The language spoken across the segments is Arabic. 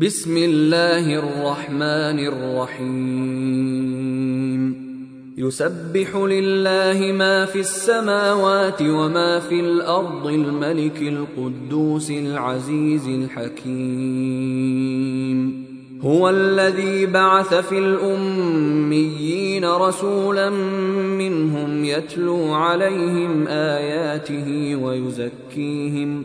بسم الله الرحمن الرحيم. يسبح لله ما في السماوات وما في الأرض الملك القدوس العزيز الحكيم. هو الذي بعث في الأميين رسولا منهم يتلو عليهم آياته ويزكيهم.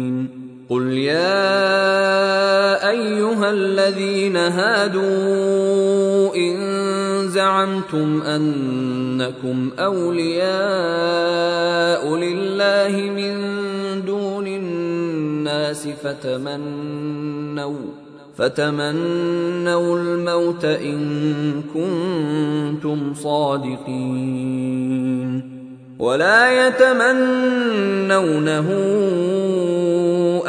قل يا ايها الذين هادوا ان زعمتم انكم اولياء لله من دون الناس فتمنوا فتمنوا الموت ان كنتم صادقين. ولا يتمنونه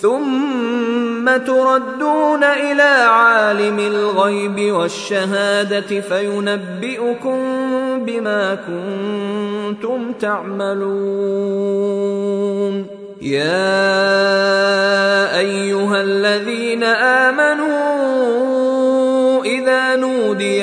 ثم تردون إلى عالم الغيب والشهادة فينبئكم بما كنتم تعملون. يا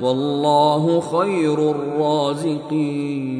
والله خير الرازقين.